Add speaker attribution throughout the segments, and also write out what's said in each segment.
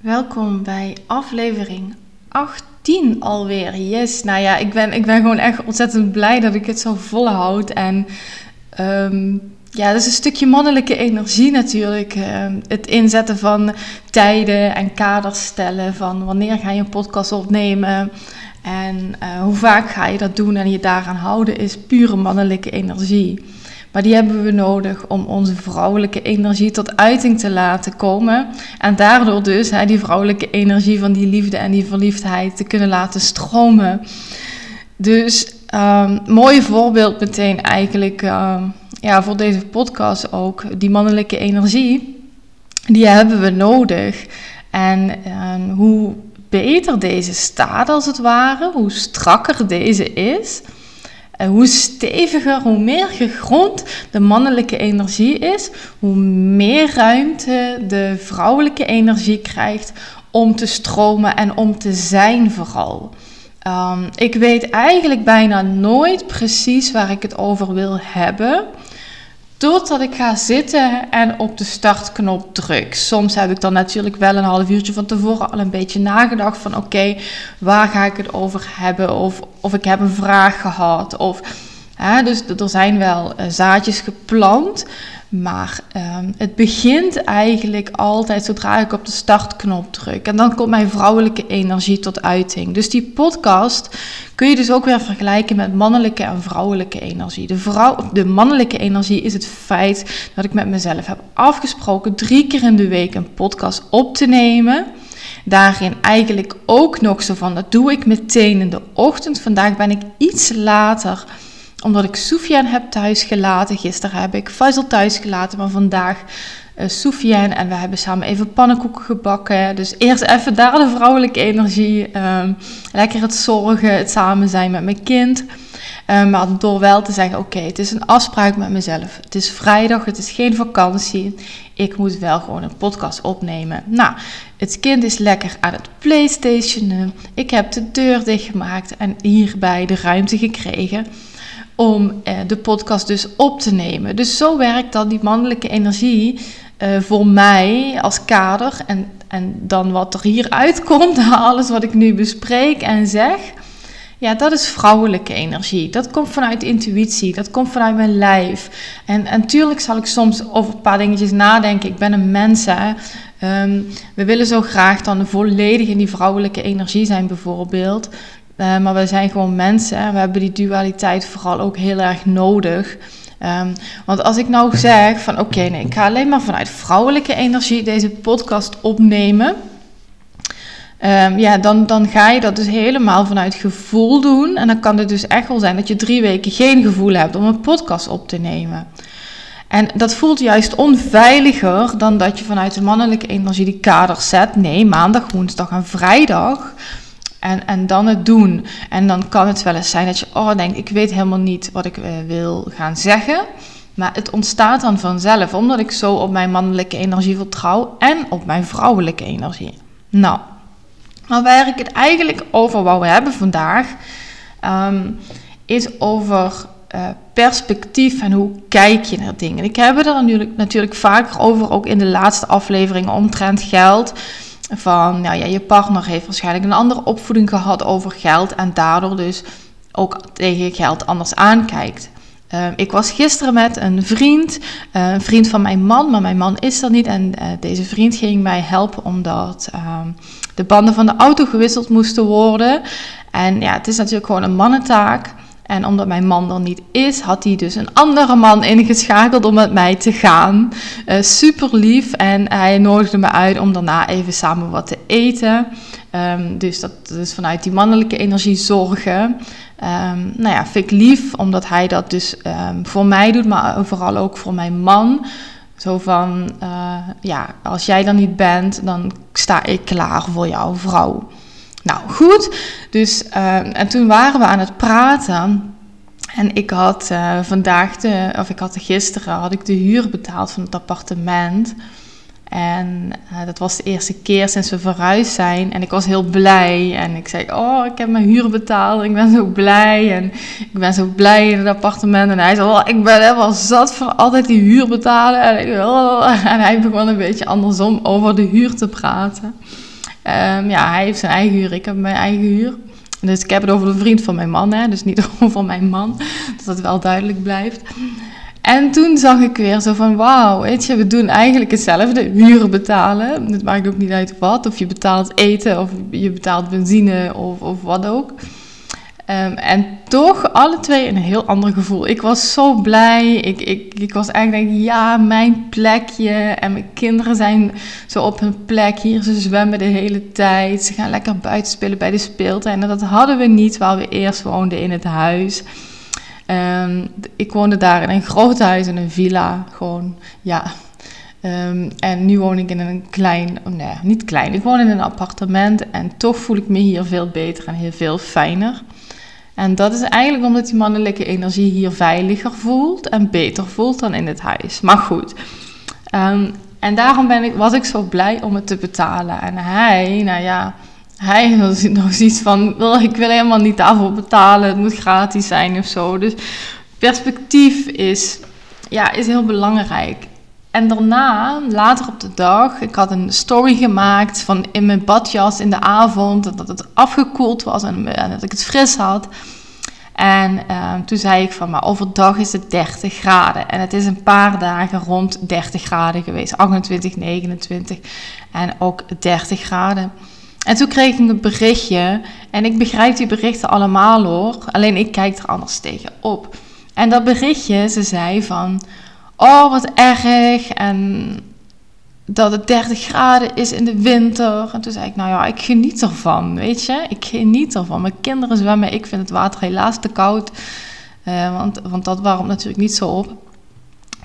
Speaker 1: Welkom bij aflevering 18 alweer. Yes, nou ja, ik ben, ik ben gewoon echt ontzettend blij dat ik het zo volhoud. En ehm, ja, dat is een stukje mannelijke energie natuurlijk. Ehm, het inzetten van tijden en kaders stellen van wanneer ga je een podcast opnemen. En uh, hoe vaak ga je dat doen en je daaraan houden is pure mannelijke energie. Maar die hebben we nodig om onze vrouwelijke energie tot uiting te laten komen. En daardoor dus hè, die vrouwelijke energie van die liefde en die verliefdheid te kunnen laten stromen. Dus um, mooi voorbeeld meteen eigenlijk um, ja, voor deze podcast ook. Die mannelijke energie, die hebben we nodig. En um, hoe beter deze staat als het ware, hoe strakker deze is en hoe steviger, hoe meer gegrond de mannelijke energie is, hoe meer ruimte de vrouwelijke energie krijgt om te stromen en om te zijn vooral. Um, ik weet eigenlijk bijna nooit precies waar ik het over wil hebben. Totdat ik ga zitten en op de startknop druk. Soms heb ik dan natuurlijk wel een half uurtje van tevoren al een beetje nagedacht van oké, waar ga ik het over hebben? Of, of ik heb een vraag gehad. Of, dus er zijn wel uh, zaadjes geplant. Maar um, het begint eigenlijk altijd zodra ik op de startknop druk. En dan komt mijn vrouwelijke energie tot uiting. Dus die podcast kun je dus ook weer vergelijken met mannelijke en vrouwelijke energie. De, vrouw, de mannelijke energie is het feit dat ik met mezelf heb afgesproken drie keer in de week een podcast op te nemen. Daarin eigenlijk ook nog zo van, dat doe ik meteen in de ochtend. Vandaag ben ik iets later omdat ik Soufiane heb thuisgelaten. Gisteren heb ik Faisal thuisgelaten, maar vandaag uh, Soufiane. En we hebben samen even pannenkoeken gebakken. Dus eerst even daar de vrouwelijke energie. Um, lekker het zorgen, het samen zijn met mijn kind. Um, maar door wel te zeggen, oké, het is een afspraak met mezelf. Het is vrijdag, het is geen vakantie. Ik moet wel gewoon een podcast opnemen. Nou, het kind is lekker aan het playstationen. Ik heb de deur dichtgemaakt en hierbij de ruimte gekregen om eh, de podcast dus op te nemen. Dus zo werkt dan die mannelijke energie uh, voor mij als kader. En, en dan wat er hier uitkomt, alles wat ik nu bespreek en zeg. Ja, dat is vrouwelijke energie. Dat komt vanuit intuïtie, dat komt vanuit mijn lijf. En, en tuurlijk zal ik soms over een paar dingetjes nadenken. Ik ben een mens, hè. Um, we willen zo graag dan volledig in die vrouwelijke energie zijn, bijvoorbeeld. Uh, maar we zijn gewoon mensen en we hebben die dualiteit vooral ook heel erg nodig. Um, want als ik nou zeg van oké, nee, ik ga alleen maar vanuit vrouwelijke energie deze podcast opnemen. Um, ja, dan, dan ga je dat dus helemaal vanuit gevoel doen. En dan kan het dus echt wel zijn dat je drie weken geen gevoel hebt om een podcast op te nemen. En dat voelt juist onveiliger dan dat je vanuit de mannelijke energie die kader zet. Nee, maandag, woensdag en vrijdag en, en dan het doen. En dan kan het wel eens zijn dat je, oh, denkt, ik weet helemaal niet wat ik uh, wil gaan zeggen. Maar het ontstaat dan vanzelf, omdat ik zo op mijn mannelijke energie vertrouw en op mijn vrouwelijke energie. Nou, maar waar ik het eigenlijk over wou hebben vandaag, um, is over uh, perspectief en hoe kijk je naar dingen. Ik heb het er natuurlijk, natuurlijk vaker over, ook in de laatste afleveringen omtrent geld. Van nou ja, je partner heeft waarschijnlijk een andere opvoeding gehad over geld en daardoor dus ook tegen geld anders aankijkt. Uh, ik was gisteren met een vriend, uh, een vriend van mijn man, maar mijn man is er niet. En uh, deze vriend ging mij helpen omdat ehm, de banden van de auto gewisseld moesten worden. En ja, het is natuurlijk gewoon een mannentaak. En omdat mijn man er niet is, had hij dus een andere man ingeschakeld om met mij te gaan. Uh, super lief. En hij nodigde me uit om daarna even samen wat te eten. Um, dus dat is vanuit die mannelijke energie zorgen. Um, nou ja, vind ik lief, omdat hij dat dus um, voor mij doet, maar vooral ook voor mijn man. Zo van, uh, ja, als jij er niet bent, dan sta ik klaar voor jouw vrouw. Nou goed, dus uh, en toen waren we aan het praten. En ik had uh, vandaag, de, of ik had gisteren, had ik de huur betaald van het appartement. En uh, dat was de eerste keer sinds we verhuisd zijn. En ik was heel blij. En ik zei, oh, ik heb mijn huur betaald. Ik ben zo blij. En ik ben zo blij in het appartement. En hij zei, oh, ik ben helemaal zat van altijd die huur betalen. En, oh. en hij begon een beetje andersom over de huur te praten. Um, ja, hij heeft zijn eigen huur. Ik heb mijn eigen huur. Dus ik heb het over de vriend van mijn man, hè, dus niet over mijn man. Dat het wel duidelijk blijft. En toen zag ik weer zo van, wauw, weet je, we doen eigenlijk hetzelfde. Huren betalen, het maakt ook niet uit wat. Of je betaalt eten, of je betaalt benzine, of, of wat ook. Um, en toch alle twee een heel ander gevoel. Ik was zo blij. Ik, ik, ik was eigenlijk, ja, mijn plekje. En mijn kinderen zijn zo op hun plek hier. Ze zwemmen de hele tijd. Ze gaan lekker buiten spelen bij de speeltuin. En dat hadden we niet waar we eerst woonden in het huis. Um, ik woonde daar in een groot huis, in een villa. Gewoon, ja. Um, en nu woon ik in een klein, oh nee, niet klein. Ik woon in een appartement. En toch voel ik me hier veel beter en heel veel fijner. En dat is eigenlijk omdat die mannelijke energie hier veiliger voelt en beter voelt dan in het huis. Maar goed. Um, en daarom ben ik, was ik zo blij om het te betalen. En hij, nou ja, hij had nog zoiets van: ik wil helemaal niet daarvoor betalen, het moet gratis zijn of zo. Dus perspectief is, ja, is heel belangrijk. En daarna, later op de dag, ik had een story gemaakt van in mijn badjas in de avond, dat het afgekoeld was en, dat ik het fris had. En uh, toen zei ik van, maar overdag is het 30 graden. En het is een paar dagen rond 30 graden geweest. 28, 29 en ook 30 graden. En toen kreeg ik een berichtje. En ik begrijp die berichten allemaal hoor. Alleen ik kijk er anders tegen op. En dat berichtje, ze zei van... Oh, wat erg. En dat het 30 graden is in de winter. En toen zei ik, nou ja, ik geniet ervan, weet je. Ik geniet ervan. Mijn kinderen zwemmen, ik vind het water helaas te koud. Uh, want, want dat warmt natuurlijk niet zo op.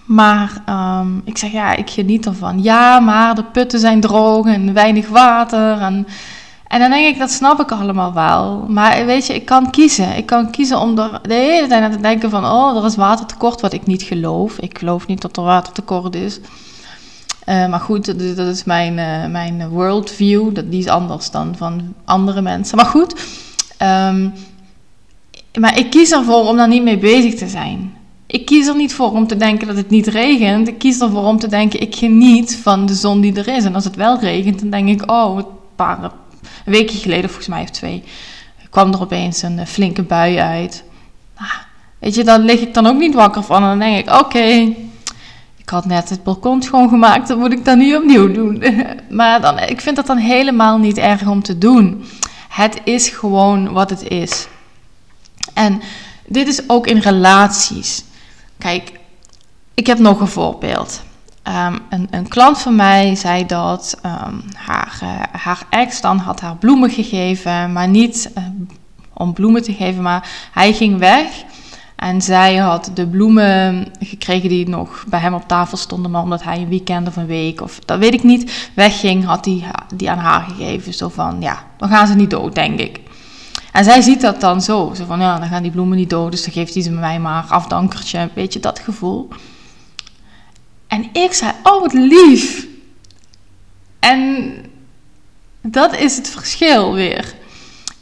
Speaker 1: Maar um, ik zeg, ja, ik geniet ervan. Ja, maar de putten zijn droog en weinig water. En, en dan denk ik, dat snap ik allemaal wel. Maar weet je, ik kan kiezen. Ik kan kiezen om er de hele tijd aan te denken van... oh, er is watertekort, wat ik niet geloof. Ik geloof niet dat er watertekort is. Uh, maar goed, dat, is mijn, uh, mijn worldview. Dat, die is anders dan van andere mensen. Maar goed, um, maar ik kies ervoor om daar niet mee bezig te zijn. Ik kies er niet voor om te denken dat het niet regent. Ik kies ervoor om te denken, ik geniet van de zon die er is. En als het wel regent, dan denk ik, oh, paar een weekje geleden, volgens mij of twee, kwam er opeens een eh, flinke bui uit. Nou, weet je, daar lig ik dan ook niet wakker van. En dan denk ik, oké, ik had net het balkon schoongemaakt, dan moet ik dat niet opnieuw doen. maar dan, ik vind dat dan helemaal niet erg om te doen. Het is gewoon wat het is. En dit is ook in relaties. Kijk, ik heb nog een voorbeeld. Um, een, een, klant van mij zei dat um, haar, uh, haar ex dan had haar bloemen gegeven, maar niet uh, om bloemen te geven, maar hij ging weg en zij had de bloemen gekregen die nog bij hem op tafel stonden, maar omdat hij een weekend of een week of dat weet ik niet, wegging, had hij die, die aan haar gegeven. Zo van, ja, dan gaan ze niet dood, denk ik. En zij ziet dat dan zo. Zo van, ja, dan gaan die bloemen niet dood, dus dan geeft hij ze mij maar afdankertje. Weet je, dat gevoel. En ik zei, oh wat lief. En dat is het verschil weer.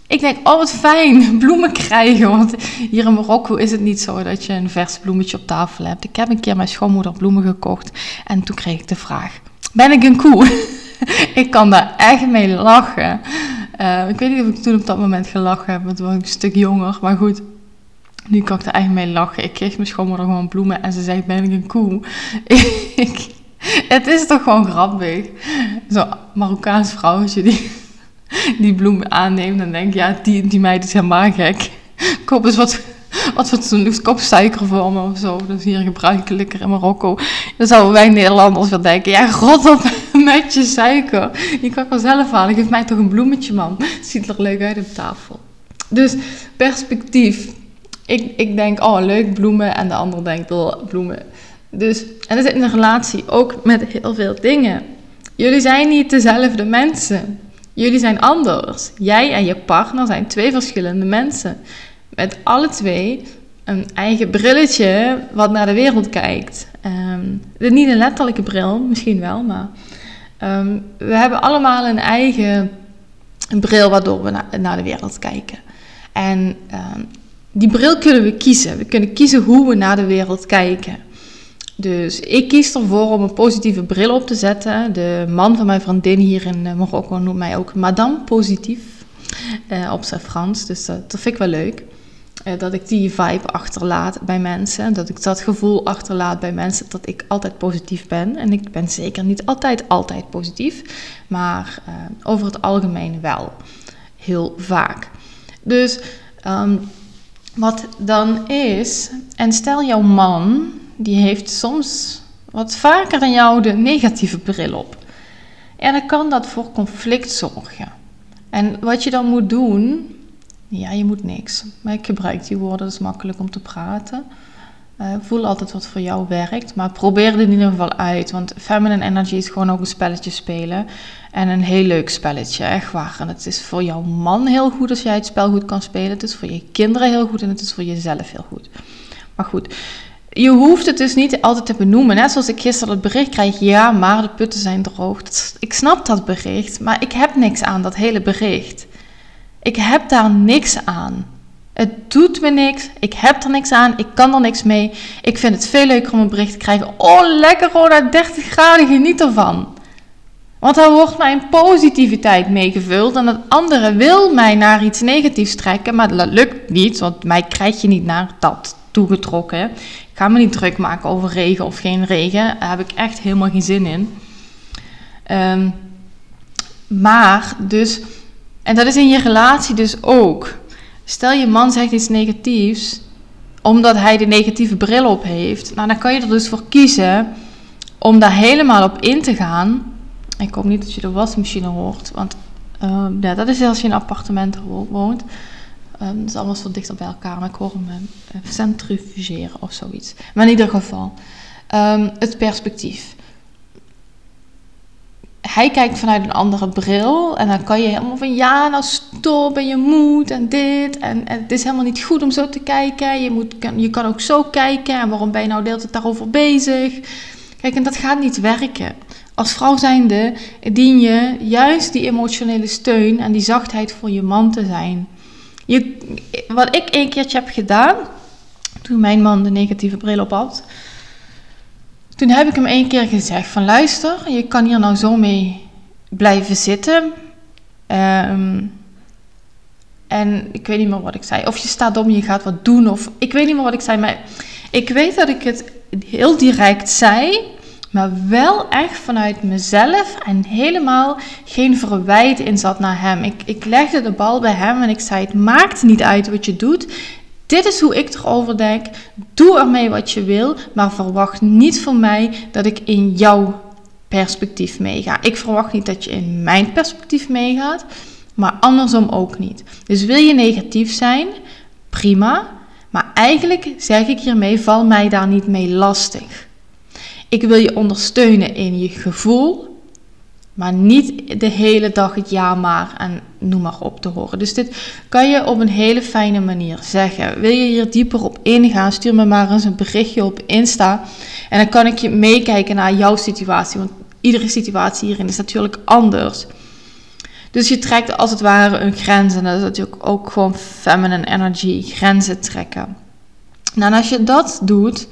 Speaker 1: Ik denk, oh wat fijn, bloemen krijgen. Want hier in Marokko is het niet zo dat je een vers bloemetje op tafel hebt. Ik heb een keer mijn schoonmoeder bloemen gekocht. En toen kreeg ik de vraag, ben ik een koe? ik kan daar echt mee lachen. Uh, ik weet niet of ik toen op dat moment gelachen heb, want toen was ik een stuk jonger. Maar goed, nu kan ik er echt mee lachen. Ik kreeg mijn schoonmoeder gewoon bloemen en ze zegt, ben ik een koe? ik, het is toch gewoon grappig. Zo'n Marokkaans vrouwtje die, die bloemen aanneemt. Dan denk ik, ja, die, die meid is helemaal gek. Koop eens wat, wat koop suiker voor me of zo. Dat is hier gebruikelijker in Marokko. Dan zouden wij Nederlanders wel denken, ja, god op met je suiker. Je kan wel zelf halen. Geef mij toch een bloemetje, man. Ziet er leuk uit op tafel. Dus perspectief. Ik, ik denk, oh, leuk bloemen. En de ander denkt, oh, bloemen. Dus, en dat is in een relatie ook met heel veel dingen. Jullie zijn niet dezelfde mensen. Jullie zijn anders. Jij en je partner zijn twee verschillende mensen. Met alle twee een eigen brilletje wat naar de wereld kijkt. Um, niet een letterlijke bril, misschien wel, maar Ehm, we hebben allemaal een eigen bril waardoor we naar de wereld kijken. En ehm, die bril kunnen we kiezen. We kunnen kiezen hoe we naar de wereld kijken. Dus ik kies ervoor om een positieve bril op te zetten. De man van mijn vriendin hier in eh, Marokko noemt mij ook Madame Positief. Uh, op zijn Frans. Dus dat, vind ik wel leuk. Uh, dat ik die vibe achterlaat bij mensen. Dat ik dat gevoel achterlaat bij mensen dat ik altijd positief ben. En ik ben zeker niet altijd altijd positief. Maar uh, over het algemeen wel. Heel vaak. Dus um, wat dan is. En stel jouw man die heeft soms wat vaker dan jou de negatieve bril op. En dan kan dat voor conflict zorgen. En wat je dan moet doen, ja, je moet niks. Maar ik gebruik die woorden, dat is makkelijk om te praten. Uh, voel altijd wat voor jou werkt, maar probeer het in ieder geval uit. Want feminine energy is gewoon ook een spelletje spelen. En een heel leuk spelletje, echt waar. En het is voor jouw man heel goed als jij het spel goed kan spelen. Het is voor je kinderen heel goed en het is voor jezelf heel goed. Maar goed, je hoeft het dus niet altijd te benoemen. Net zoals ik gisteren het bericht kreeg, ja, maar de putten zijn droog. Ik snap dat bericht, maar ik heb niks aan dat hele bericht. Ik heb daar niks aan. Het doet me niks. Ik heb er niks aan. Ik kan er niks mee. Ik vind het veel leuker om een bericht te krijgen. Oh, lekker gewoon 30 graden. Geniet ervan. Want daar wordt mijn positiviteit meegevuld. En het andere wil mij naar iets negatiefs trekken. Maar dat lukt niet. Want mij krijg je niet naar dat toegetrokken. Ik ga me niet druk maken over regen of geen regen. Daar heb ik echt helemaal geen zin in. Ehm, maar dus, en dat is in je relatie dus ook. Stel je man zegt iets negatiefs, omdat hij de negatieve bril op heeft. Nou, dan kan je er dus voor kiezen om daar helemaal op in te gaan. Ik hoop niet dat je de wasmachine hoort, want uh, ja, dat is als je in een appartement woont. Um, het is allemaal zo dichter bij elkaar, maar ik hoor hem uh, centrifugeren of zoiets. Maar in ieder geval, um, het perspectief. Hij kijkt vanuit een andere bril en dan kan je helemaal van ja, nou stop en je moet en dit en, het is helemaal niet goed om zo te kijken. Je, moet, kan, je kan ook zo kijken en waarom ben je nou de hele daarover bezig? Kijk, en dat gaat niet werken. Als vrouw zijnde dien je juist die emotionele steun en die zachtheid voor je man te zijn. Je, wat ik een keertje heb gedaan, toen mijn man de negatieve bril op had, toen heb ik hem één keer gezegd van luister, je kan hier nou zo mee blijven zitten. Um, en ik weet niet meer wat ik zei. Of je staat om, je gaat wat doen. Of ik weet niet meer wat ik zei. Maar ik weet dat ik het heel direct zei. Maar wel echt vanuit mezelf en helemaal geen verwijt in zat naar hem. Ik, ik legde de bal bij hem en ik zei: Het maakt niet uit wat je doet. Dit is hoe ik erover denk. Doe ermee wat je wil, maar verwacht niet van mij dat ik in jouw perspectief meega. Ik verwacht niet dat je in mijn perspectief meegaat, maar andersom ook niet. Dus wil je negatief zijn, prima. Maar eigenlijk zeg ik hiermee: val mij daar niet mee lastig. Ik wil je ondersteunen in je gevoel, maar niet de hele dag het ja maar en noem maar op te horen. Dus dit kan je op een hele fijne manier zeggen. Wil je hier dieper op ingaan, stuur me maar eens een berichtje op Insta. En dan kan ik je meekijken naar jouw situatie, want iedere situatie hierin is natuurlijk anders. Dus je trekt als het ware een grens en dat is natuurlijk ook gewoon feminine energy, grenzen trekken. Nou, en als je dat doet,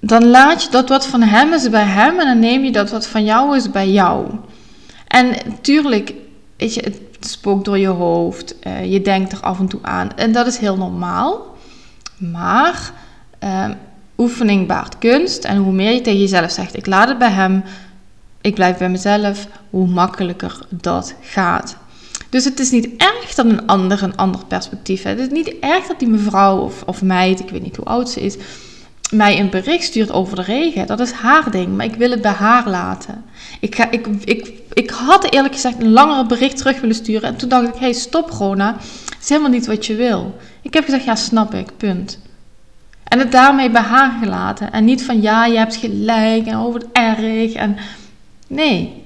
Speaker 1: dan laat je dat wat van hem is bij hem en dan neem je dat wat van jou is bij jou. En tuurlijk, weet je, spookt door je hoofd, uh, je denkt er af en toe aan en dat is heel normaal. Maar uh, oefening baart kunst en hoe meer je tegen jezelf zegt, ik laat het bij hem, ik blijf bij mezelf, hoe makkelijker dat gaat. Dus het is niet erg dat een ander een ander perspectief heeft. Het is niet erg dat die mevrouw of, of meid, ik weet niet hoe oud ze is, mij een bericht stuurt over de regen. Dat is haar ding, maar ik wil het bij haar laten. Ik, ga, ik, ik, ik had eerlijk gezegd een langere bericht terug willen sturen. En toen dacht ik, hey, stop Rona. Het is helemaal niet wat je wil. Ik heb gezegd, ja, snap ik, punt. En het daarmee bij haar gelaten. En niet van, ja, je hebt gelijk en over het erg. En nee,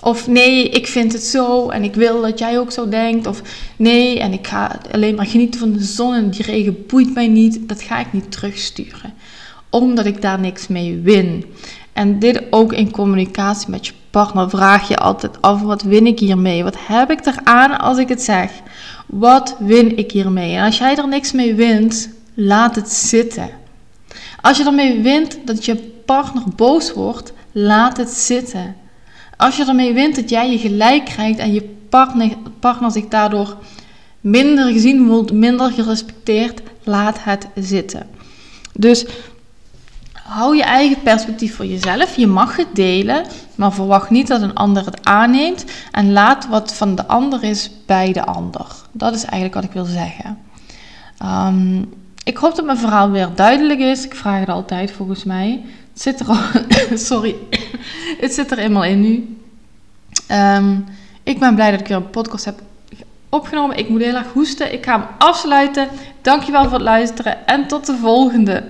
Speaker 1: of nee, ik vind het zo en ik wil dat jij ook zo denkt. Of nee, en ik ga alleen maar genieten van de zon en die regen boeit mij niet. Dat ga ik niet terugsturen. Omdat ik daar niks mee win. En dit ook in communicatie met je partner vraag je altijd af: wat win ik hiermee? Wat heb ik eraan als ik het zeg? Wat win ik hiermee? En als jij er niks mee wint, laat het zitten. Als je ermee wint dat je partner boos wordt, laat het zitten. Als je ermee wint dat jij je gelijk krijgt en je partner, partner zich daardoor minder gezien voelt, minder gerespecteerd, laat het zitten. Dus hou je eigen perspectief voor jezelf. Je mag het delen, maar verwacht niet dat een ander het aanneemt. En laat wat van de ander is bij de ander. Dat is eigenlijk wat ik wil zeggen. Um, ik hoop dat mijn verhaal weer duidelijk is. Ik vraag het altijd volgens mij. Zit er al, sorry, het zit er eenmaal in nu. Um, ik ben blij dat ik weer een podcast heb opgenomen. Ik moet heel erg hoesten. Ik ga hem afsluiten. Dankjewel voor het luisteren en tot de volgende.